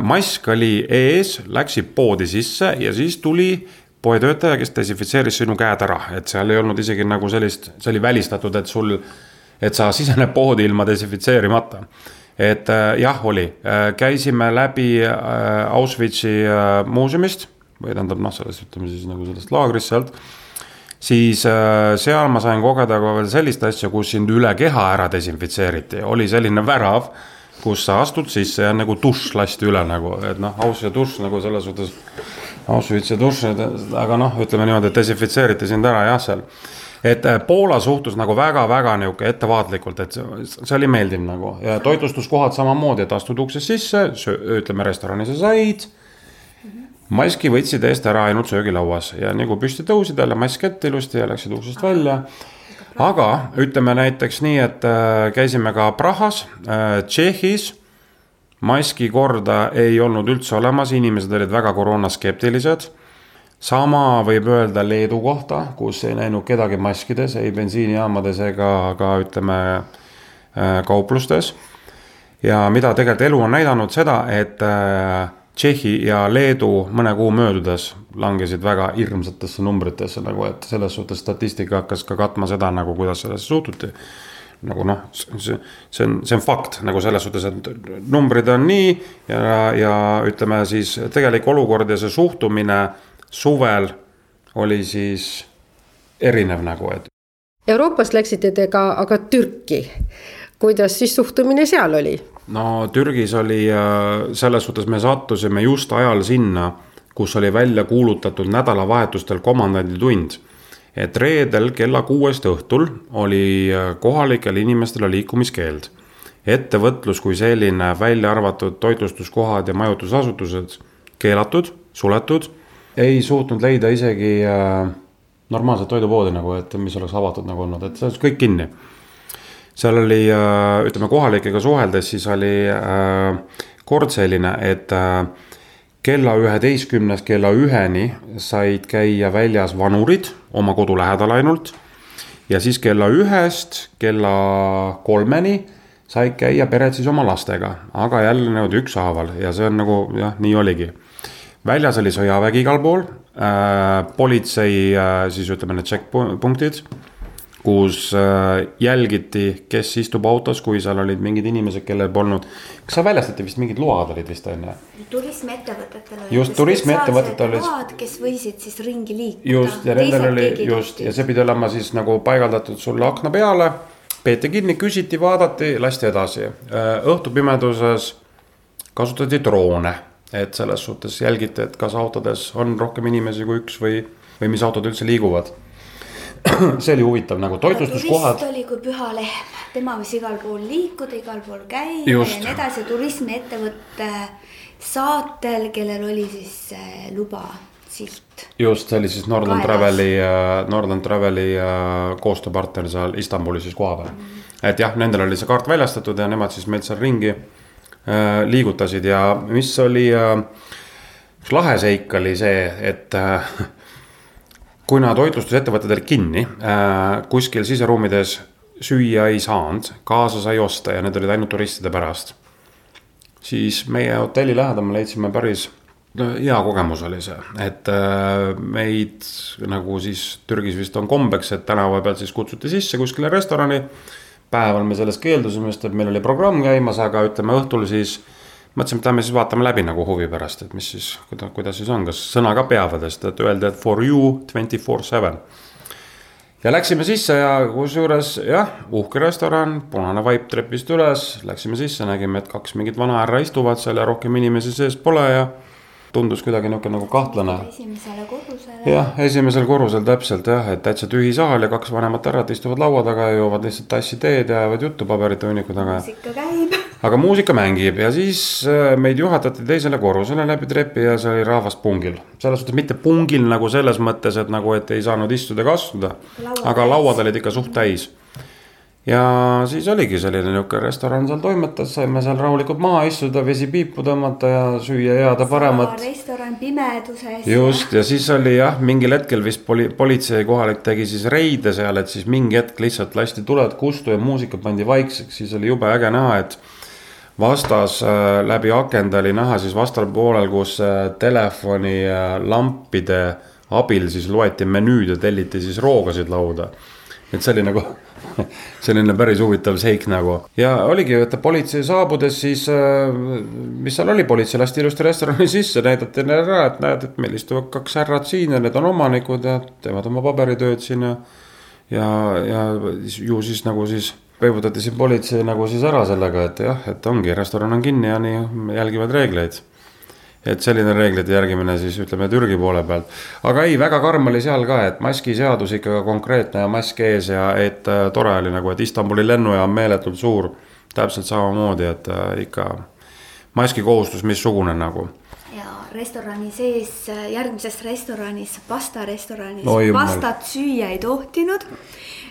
Mask oli ees, läksid poodi sisse ja siis tuli poetöötaja, kes desinfitseeris sinu käed ära, et seal ei olnud isegi nagu sellist, see oli välistatud, et sul, et sa sisened poodi ilma desinfitseerimata. et äh, jah, oli, äh, käisime läbi äh, Auschwitzi muuseumist või tähendab noh, sellest ütleme siis nagu sellest laagrist sealt. Siis seal ma sain kogeda ka veel sellist asja, kus sind üle keha ära desinfitseeriti, oli selline värav, kus sa astud sisse ja nagu dušš lasti üle nagu, et noh, aus ja dušš nagu selles suhtes Auschwitz ja dušid, aga noh, ütleme niimoodi, et desinfitseeriti sind ära jah, seal. et äh, Poola suhtus nagu väga-väga nihuke ettevaatlikult, et see, oli meeldiv nagu ja toitlustuskohad samamoodi, et astud uksest sisse, ütleme restorani sa said. maski võtsid eest ära ainult söögilauas ja nii kui püsti tõusid jälle mask ette ilusti ja läksid uksest välja aga ütleme näiteks nii, et äh, käisime ka Prahas, äh, Tšehhis maski korda ei olnud üldse olemas, inimesed olid väga koroonaskeptilised. sama võib öelda Leedu kohta, kus ei näinud kedagi maskides, ei bensiinijaamades ega ka ütleme kauplustes. ja mida tegelikult elu on näidanud seda, et äh, Tšehhi ja Leedu mõne kuu möödudes langesid väga hirmsatesse numbritesse nagu, et selles suhtes statistika hakkas ka katma seda nagu, kuidas sellesse suhtuti nagu noh, see, see on, see on fakt nagu selles suhtes, et numbrid on nii ja, ja ütleme siis tegelik olukord ja see suhtumine suvel oli siis erinev nagu, et. Euroopast läksite te ka aga Türki. kuidas siis suhtumine seal oli? no Türgis oli äh, selles suhtes me sattusime just ajal sinna, kus oli välja kuulutatud nädalavahetustel komandanditund et reedel kella kuuest õhtul oli äh, kohalikel inimestel liikumiskeeld. ettevõtlus kui selline, välja arvatud toitlustuskohad ja majutusasutused, keelatud, suletud. ei suutnud leida isegi äh, normaalset toidupoodi nagu, et mis oleks avatud nagu olnud, et see on kõik kinni. seal oli äh,, ütleme kohalikega suheldes, siis oli kord selline, et kella üheteistkümnest kella üheni said käia väljas vanurid oma kodu lähedal ainult. ja siis kella ühest kella kolmeni said käia pered siis oma lastega, aga jälle niimoodi ükshaaval ja see on nagu jah, nii oligi. väljas oli sõjavägi igal pool äh,, politsei äh, siis ütleme need checkpunktid kus äh, jälgiti, kes istub autos, kui seal olid mingid inimesed, kellel polnud. kas seal väljastati vist mingid load olid vist on ju? turismiettevõtetel olid. just, turismiettevõtetel olid. load, kes võisid siis ringi liikuda. just ja nendel oli just ja see pidi olema siis nagu paigaldatud sulle akna peale. peeti kinni, küsiti, vaadati, lasti edasi. Äh, õhtupimeduses kasutati droone, et selles suhtes jälgiti, et kas autodes on rohkem inimesi kui üks või, või mis autod üldse liiguvad see oli huvitav nagu toitlustuskohad. oli kui püha lehm, tema võis igal pool liikuda, igal pool käia Just. ja nii edasi, turismiettevõtte saatel, kellel oli siis äh, luba silt. just, see oli siis Northern Traveli äh,, Northern Traveli äh, koostööpartner seal Istanbulis siis kohapeal mm. -hmm. et jah, nendel oli see kaart väljastatud ja nemad siis meid seal ringi äh, liigutasid ja mis oli äh,, üks lahe seik oli see, et äh, kuna toitlustusettevõtted olid kinni äh,, kuskil siseruumides süüa ei saanud, kaasa sai osta ja need olid ainult turistide pärast. siis meie hotelli lähedal me leidsime päris hea kogemus oli see, et äh, meid nagu siis Türgis vist on kombeks, et tänava pealt siis kutsuti sisse kuskile restorani. päeval me sellest keeldusime, sest et meil oli programm käimas, aga ütleme õhtul siis mõtlesime, et lähme siis vaatame läbi nagu huvi pärast, et mis siis, kuidas, kuidas siis on, kas sõna ka peavad, sest et öeldi, et for you twenty four seven. ja läksime sisse ja kusjuures jah, uhke restoran, punane vaip trepist üles, läksime sisse, nägime, et kaks mingit vanahärra istuvad seal ja rohkem inimesi sees pole ja tundus kuidagi niisugune nagu kahtlane. esimesele korrusele. jah, esimesel korrusel täpselt jah, et täitsa tühi saal ja kaks vanemat härrat istuvad laua taga ja joovad lihtsalt tassi teed ja ajavad juttu paberite hunniku taga. muusika käib. Aga muusika mängib ja siis äh, meid juhatati teisele korrusele läbi trepi ja seal oli rahvas pungil. selles suhtes mitte pungil nagu selles mõttes, et nagu, et ei saanud istuda ega astuda. aga lauad olid ikka suht täis ja siis oligi selline niisugune restoran seal toimetas, saime seal rahulikult maha istuda, vesi piipu tõmmata ja süüa head ja paremat. restoran pimeduses. just ja siis oli jah, mingil hetkel vist poli-, politsei kohalik tegi siis reide seal, et siis mingi hetk lihtsalt lasti tuled kustu ja muusika pandi vaikseks, siis oli jube äge näha, et vastas äh, läbi akende oli näha siis vastal poolel, kus äh, telefoni äh, lampide abil siis loeti menüüd ja telliti siis roogasid lauda. et see oli nagu selline päris huvitav seik nagu ja oligi, et politsei saabudes siis, mis seal oli, politsei lasti ilusti restorani sisse, näidati neile ära, et näed, et meil istuvad kaks härrat siin ja need on omanikud ja teevad oma paberitööd siin ja. ja, ja ju siis nagu siis peibutati siin politsei nagu siis ära sellega, et jah, et ongi, restoran on kinni ja nii jälgivad reegleid et selline reeglite järgimine siis ütleme Türgi poole pealt. aga ei, väga karm oli seal ka, et maskiseadus ikka konkreetne ja mask ees ja et äh, tore oli nagu, et Istanbuli lennujaam meeletult suur. täpselt samamoodi, et äh, ikka maski kohustus missugune nagu. ja restorani sees, järgmises restoranis, pastarestoranis no, pastat süüa ei tohtinud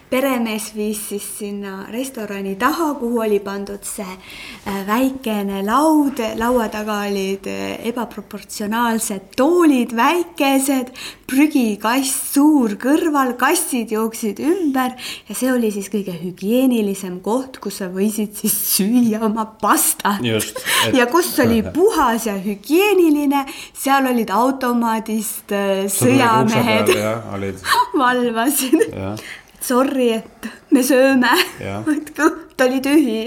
peremees viis siis sinna restorani taha, kuhu oli pandud see äh, väikene laud, laua taga olid äh, ebaproportsionaalsed toolid, väikesed, prügikast suur kõrval, kassid jooksid ümber. Ja see oli siis kõige hügieenilisem koht, kus sa võisid siis süüa oma pastat. ja kus oli puhas ja hügieeniline, seal olid automaadist äh, sõjamehed valvasid sorry, et me sööme, et kõht oli tühi.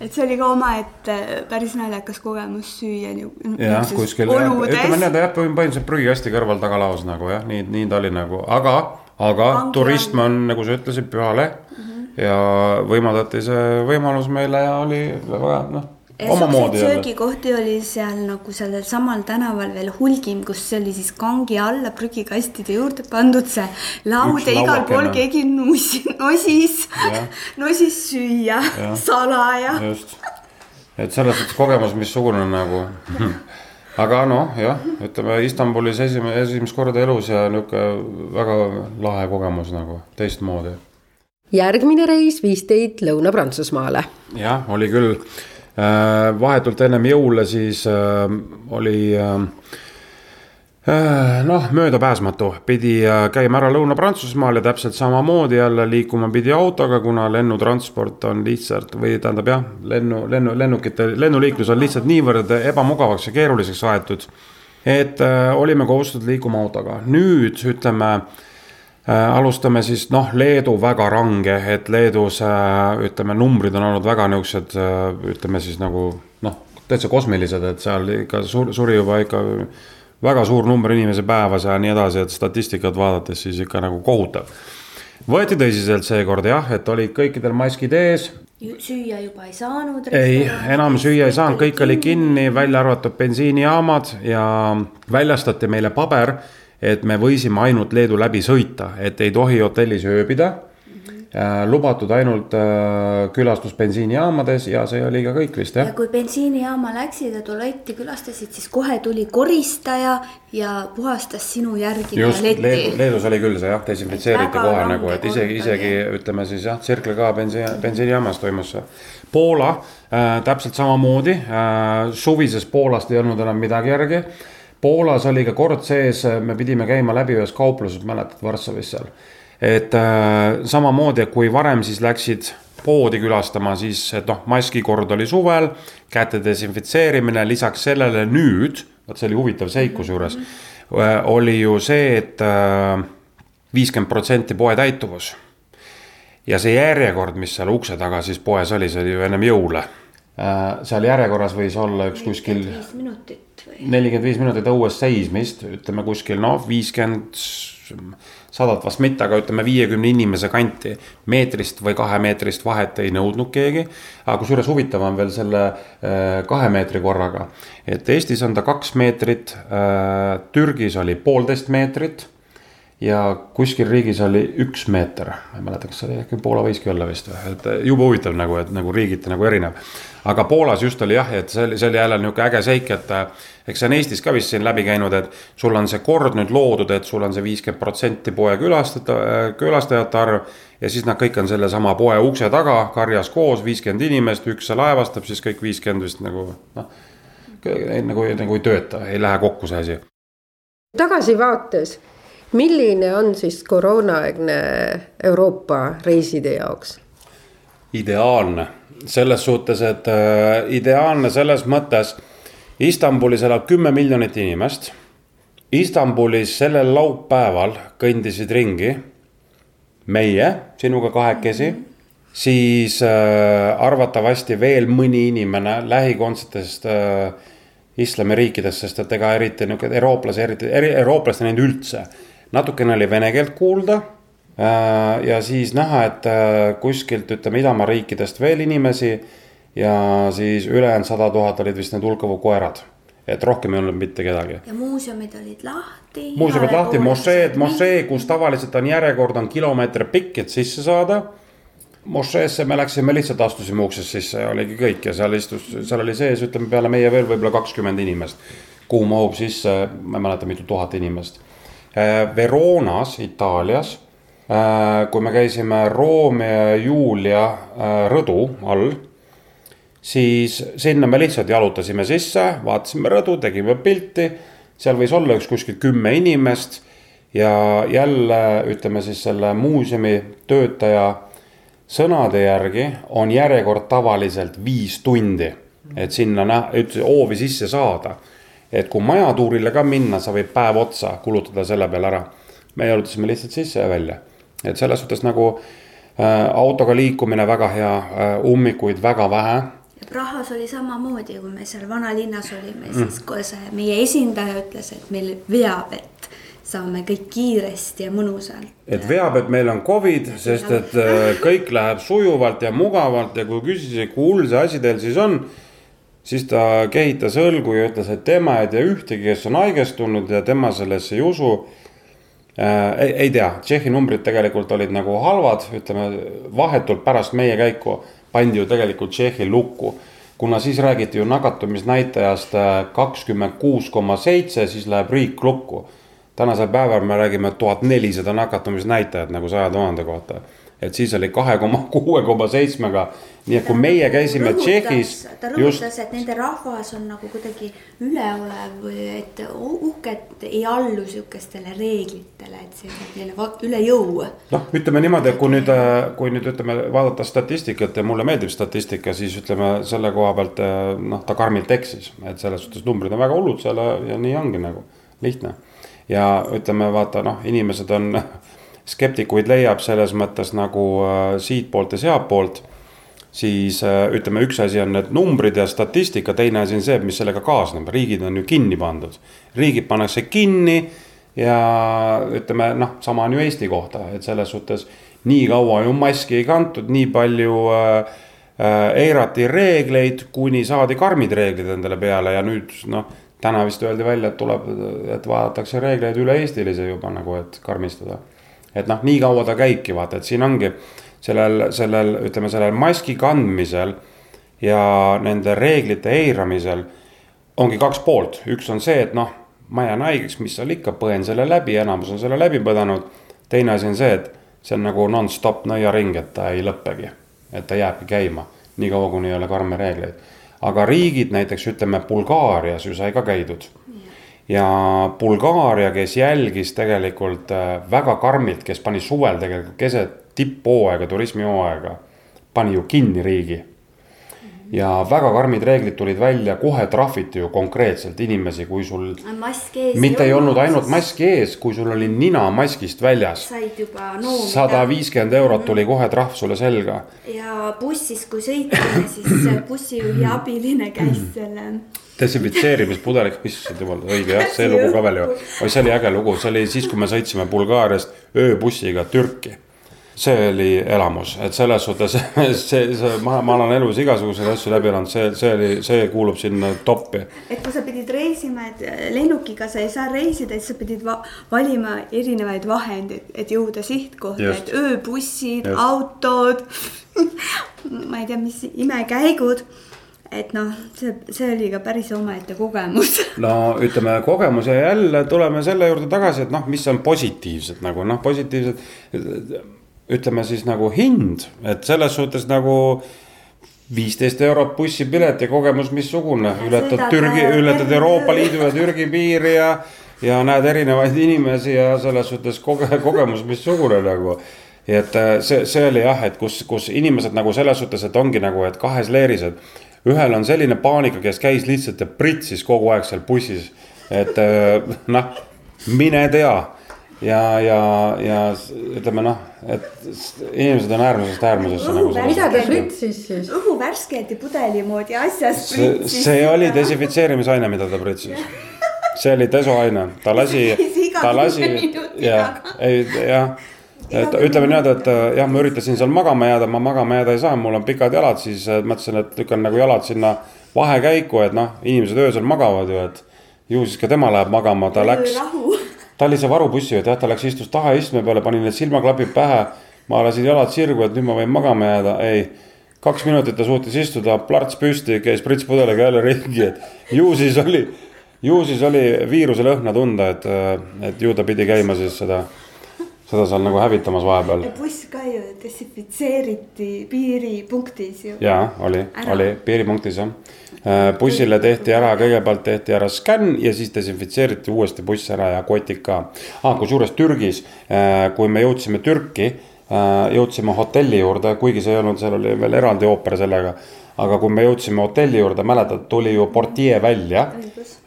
et see oli ka omaette päris naljakas kogemus süüa nii. jah, kuskil, ütleme nii-öelda jah, põhimõtteliselt prügikasti kõrval tagalaos nagu jah, nii, nii ta oli nagu, aga, aga Anki turism on, nagu sa ütlesid, püha leht mm. -hmm. ja võimaldati see võimalus meile ja oli väga noh omamoodi söögikohti oli seal nagu sellel samal tänaval veel hulgim, kus oli siis kangi alla prügikastide juurde pandud see laud ja igal pool keegi nusi, nosis, nosis süüa ja. salaja. just, et selles suhtes kogemus missugune nagu aga noh, jah, ütleme Istanbulis esimene, esimest korda elus ja nihuke väga lahe kogemus nagu teistmoodi. järgmine reis viis teid Lõuna-Prantsusmaale. jah, oli küll vahetult ennem jõule siis äh, oli äh, noh, möödapääsmatu, pidi käima ära Lõuna-Prantsusmaal ja täpselt samamoodi jälle liikuma pidi autoga, kuna lennutransport on lihtsalt või tähendab jah, lennu, lennu, lennukite, lennuliiklus on lihtsalt niivõrd ebamugavaks ja keeruliseks aetud. et äh, olime kohustatud liikuma autoga, nüüd ütleme äh, Äh, alustame siis noh, Leedu väga range, et Leedus äh, ütleme, numbrid on olnud väga niisugused, äh, ütleme siis nagu noh, täitsa kosmilised, et seal ikka sur-, suri juba ikka väga suur number inimesi päevas ja nii edasi, et statistikat vaadates siis ikka nagu kohutav. võeti tõsiselt seekord jah, et olid kõikidel maskid ees. süüa juba ei saanud. ei, enam süüa ei saanud, kõik oli kinni, välja arvatud bensiinijaamad ja väljastati meile paber et me võisime ainult Leedu läbi sõita, et ei tohi hotellis ööbida. Äh, lubatud ainult äh, külastus bensiinijaamades ja see oli ka kõik vist jah. ja kui bensiinijaama läksid ja tualetti külastasid, siis kohe tuli koristaja ja puhastas sinu järgi just, Leedu, Leedus oli küll see jah, desinfitseeriti kohe nagu, et isegi, isegi ütleme siis jah, Circle K bensiin, bensiinijaamas toimus see. Poola äh, täpselt samamoodi äh,, suvises Poolast ei olnud enam midagi järgi Poolas oli ka kord sees, me pidime käima läbi ühes kaupluses, mäletad, Varssavis seal. et äh, samamoodi, et kui varem siis läksid poodi külastama, siis et noh, maskikord oli suvel, käte desinfitseerimine, lisaks sellele nüüd, vot see oli huvitav seik kusjuures mm, -hmm. oli ju see, et äh, viiskümmend protsenti poe täituvus. ja see järjekord, mis seal ukse taga siis poes oli, see oli ju ennem jõule Äh, seal järjekorras võis olla üks kuskil. Nelikümmend viis minutit õues seismist, ütleme kuskil noh, viiskümmend, sadat vast mitte, aga ütleme viiekümne inimese kanti. meetrist või kahemeetrist vahet ei nõudnud keegi. aga kusjuures huvitav on veel selle äh, kahe meetri korraga, et Eestis on ta kaks meetrit, äh, Türgis oli poolteist meetrit ja kuskil riigis oli üks meeter, ma ei mäleta, kas see oli äkki Poola võiski olla vist või, et jube huvitav nagu, et nagu riigiti nagu erinev aga Poolas just oli jah, et see oli, see oli jälle nihuke äge seik, et äh, eks see on Eestis ka vist siin läbi käinud, et sul on see kord nüüd loodud, et sul on see viiskümmend protsenti poe külastajate, äh, külastajate arv. ja siis nad kõik on sellesama poe ukse taga karjas koos, viiskümmend inimest, üks laevastab, siis kõik viiskümmend vist nagu noh. nagu, nagu ei tööta, ei lähe kokku see asi. tagasivaates, milline on siis koroonaaegne Euroopa reiside jaoks? ideaalne selles suhtes, et äh, ideaalne selles mõttes. Istanbulis elab kümme miljonit inimest. Istanbulis sellel laupäeval kõndisid ringi meie, sinuga kahekesi mm. -hmm. siis äh, arvatavasti veel mõni inimene lähikondsetest äh, islamiriikidest, sest et ega eriti nihuke eurooplasi, eriti eri, eurooplaste neid üldse. natukene oli vene keelt kuulda ja siis näha, et äh, kuskilt ütleme Idamaa riikidest veel inimesi ja siis ülejäänud sada tuhat olid vist need hulkavu koerad et rohkem ei olnud mitte kedagi. ja muuseumid olid lahti. muuseumid lahti, mošeed, mošee, kus tavaliselt on järjekord on kilomeeter pikk, et sisse saada. mošeesse me läksime lihtsalt, astusime uksest sisse ja oligi kõik ja seal istus, seal oli sees, ütleme peale meie veel võib-olla kakskümmend inimest kuhu mahub sisse, ma ei mäleta, mitu tuhat inimest. Veronas, Itaalias, kui me käisime Romeo ja Julia rõdu all siis sinna me lihtsalt jalutasime sisse, vaatasime rõdu, tegime pilti. seal võis olla üks kuskil kümme inimest ja jälle ütleme siis selle muuseumi töötaja sõnade järgi on järjekord tavaliselt viis tundi. et sinna näha, üldse hoovi sisse saada. et kui majatuurile ka minna, sa võid päev otsa kulutada selle peale ära. me jalutasime lihtsalt sisse ja välja, et selles suhtes nagu äh, autoga liikumine väga hea äh,, ummikuid väga vähe Prahas oli samamoodi, kui me seal vanalinnas olime mm., siis kohe meie esindaja ütles, et meil veab, et saame kõik kiiresti ja mõnusalt. et veab, et meil on Covid, sest et äh, kõik läheb sujuvalt ja mugavalt ja kui küsisin, kui hull see asi teil siis on. siis ta kehitas õlgu ja ütles, et tema ei tea ühtegi, kes on haigestunud ja tema sellesse ei usu äh,. ei, ei tea, Tšehhi numbrid tegelikult olid nagu halvad, ütleme vahetult pärast meie käiku pandi ju tegelikult Tšehhi lukku. kuna siis räägiti ju nakatumisnäitajast äh, kakskümmend kuus koma seitse, siis läheb riik lukku. tänasel päeval me räägime tuhat nelisada nakatumisnäitajat nagu saja tuhande kohta et siis oli kahe koma kuue koma seitsmega. Nii et kui meie käisime rõhutas, Tšehhis. ta rõhutas, et nende rahvas on nagu kuidagi üleolev või et uhke, et ei allu sihukestele reeglitele, et see käib neile üle jõu. noh, ütleme niimoodi, et kui nüüd, kui nüüd ütleme, vaadata statistikat ja mulle meeldib statistika, siis ütleme selle koha pealt noh, ta karmilt eksis, et selles suhtes numbrid on väga hullud seal ja nii ongi nagu lihtne. ja ütleme, vaata noh, inimesed on skeptikuid leiab selles mõttes nagu äh, siitpoolt ja sealtpoolt. Siis äh, ütleme, üks asi on need numbrid ja statistika, teine asi on see, mis sellega kaasneb, riigid on ju kinni pandud. riigid pannakse kinni ja ütleme noh, sama on ju Eesti kohta, et selles suhtes nii kaua ju maski ei kantud, nii palju äh, äh, eirati reegleid, kuni saadi karmid reeglid endale peale ja nüüd noh. täna vist öeldi välja, et tuleb, et vaadatakse reegleid üle-eestilisi juba nagu, et karmistada et noh, nii kaua ta käibki, vaata, et siin ongi sellel, sellel, ütleme sellel maski kandmisel ja nende reeglite eiramisel ongi kaks poolt, üks on see, et noh, ma jään haigeks, mis seal ikka, põen selle läbi, enamus on selle läbi põdenud. teine asi on see, et see on nagu nonstop nõiaring, et ta ei lõppegi, et ta jääbki käima, niikaua kuni ei ole karme reegleid. aga riigid näiteks ütleme Bulgaarias ju sai ka käidud ja Bulgaaria, kes jälgis tegelikult äh, väga karmilt, kes pani suvel tegelikult keset tipphooaega, turismihooaega, pani ju kinni riigi. ja väga karmid reeglid tulid välja, kohe trahviti ju konkreetselt inimesi, kui sul. mitte ei olnud ainult maski ees, kui sul oli nina maskist väljas. said juba noomida. sada viiskümmend eurot tuli kohe trahv sulle selga. ja bussis, kui sõitsime, siis bussijuhi abiline käis selle desinfitseerimispudeliga, issand jumal, õige jah, see lugu ka veel ju. oi, see oli äge lugu, see oli siis, kui me sõitsime Bulgaariast ööbussiga Türki. See oli elamus, et selles suhtes see, see, ma, ma olen elus igasuguseid asju läbi elanud, see, see oli, see kuulub sinna toppi. et kui sa pidid reisima, et lennukiga sa ei saa reisida, siis sa pidid va valima erinevaid vahendeid, et jõuda sihtkohta, et ööbussid, autod ma ei tea, mis imekäigud et noh, see, see oli ka päris omaette kogemus. no ütleme, kogemus ja jälle tuleme selle juurde tagasi, et noh, mis on positiivsed nagu noh, positiivsed. Ütleme siis nagu hind, et selles suhtes nagu viisteist eurot bussipilet ja kogemus missugune, ületad Türgi, ületad Euroopa Liidu ja Türgi piiri ja. ja näed erinevaid inimesi ja selles suhtes koge-, kogemus missugune nagu et äh, see, see oli jah, et kus, kus inimesed nagu selles suhtes, et ongi nagu, et kahes leeris, et ühel on selline paanika, kes käis lihtsalt ja pritsis kogu aeg seal bussis. et äh, noh, mine tea ja, ja, ja ütleme noh, et inimesed on äärmusest äärmusesse nagu. õhuvärsketi pudeli moodi asjast pritsis. see oli desinfitseerimisaine, mida ta pritsis. see oli desoaine, ta lasi, ta lasi, jah, ei jah et ütleme niimoodi, et jah, ma üritasin seal magama jääda, ma magama jääda ei saa, mul on pikad jalad, siis mõtlesin, et lükkan nagu jalad sinna vahekäiku, et noh, inimesed öösel magavad ju, et. ju siis ka tema läheb magama, ta läks, ta oli see varubussi, et jah, ta läks, istus taha istme peale, pani need silmaklapid pähe. ma lasin jalad sirgu, et nüüd ma võin magama jääda, ei kaks minutit ta suutis istuda, plärts püsti, käis pritspudeliga jälle ringi, et ju siis oli ju siis oli viiruse lõhna tunda, et, et ju ta pidi käima siis seda, seda seal nagu hävitamas vahepeal. buss ka ju desinfitseeriti piiripunktis ju. ja oli, oli piiripunktis jah. Äh, bussile tehti ära, kõigepealt tehti ära skänn ja siis desinfitseeriti uuesti buss ära ja kotid ka ah,. kusjuures Türgis, äh, kui me jõudsime Türki, äh, jõudsime hotelli juurde, kuigi see ei olnud, seal oli veel eraldi ooper sellega aga kui me jõudsime hotelli juurde, mäletad, tuli ju portjee välja.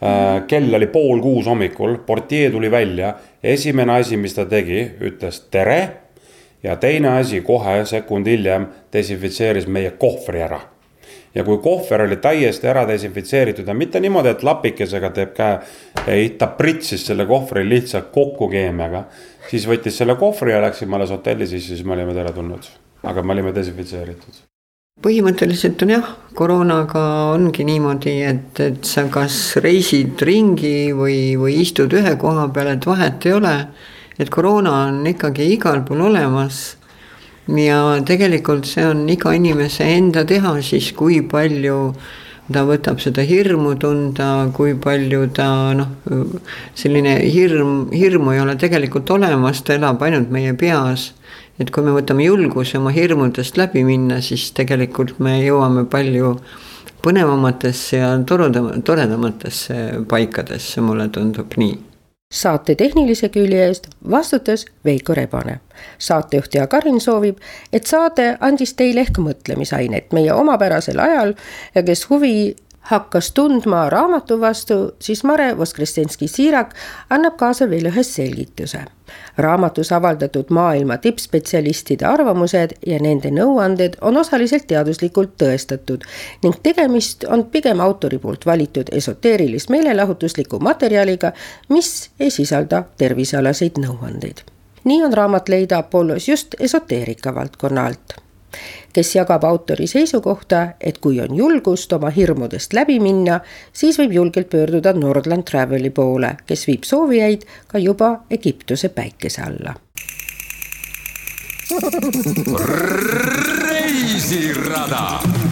Äh, kell oli pool kuus hommikul, portjee tuli välja, esimene asi, mis ta tegi, ütles tere. ja teine asi, kohe sekund hiljem desinfitseeris meie kohvri ära. ja kui kohver oli täiesti ära desinfitseeritud ja mitte niimoodi, et lapikesega teeb käe, ei, ta pritsis selle kohvri lihtsalt kokku keemiaga. siis võttis selle kohvri ja läksime alles hotelli sisse, siis me olime teretulnud, aga me olime desinfitseeritud põhimõtteliselt on jah, koroonaga ongi niimoodi, et, et sa kas reisid ringi või, või istud ühe koha peal, et vahet ei ole. et koroona on ikkagi igal pool olemas. ja tegelikult see on iga inimese enda teha siis, kui palju ta võtab seda hirmu tunda, kui palju ta noh, selline hirm, hirmu ei ole tegelikult olemas, ta elab ainult meie peas et kui me võtame julguse oma hirmudest läbi minna, siis tegelikult me jõuame palju põnevamatesse ja toredam-, toredamatesse paikadesse, mulle tundub nii saate tehnilise külje eest vastutas Veiko Rebane. saatejuht ja Karin soovib, et saade andis teile ehk mõtlemisainet meie omapärasel ajal ja kes huvi hakkas tundma raamatu vastu, siis Mare Voskrestenski-Siirak annab kaasa veel ühe selgituse. Raamatus avaldatud maailma tippspetsialistide arvamused ja nende nõuanded on osaliselt teaduslikult tõestatud ning tegemist on pigem autori poolt valitud esoteerilist meelelahutusliku materjaliga, mis ei sisalda tervisealaseid nõuandeid. nii on raamat leida Apollos just esoteerika valdkonna alt kes jagab autori seisukohta, et kui on julgust oma hirmudest läbi minna, siis võib julgelt pöörduda Nordland Traveli poole, kes viib soovijaid ka juba Egiptuse päikese alla. reisirada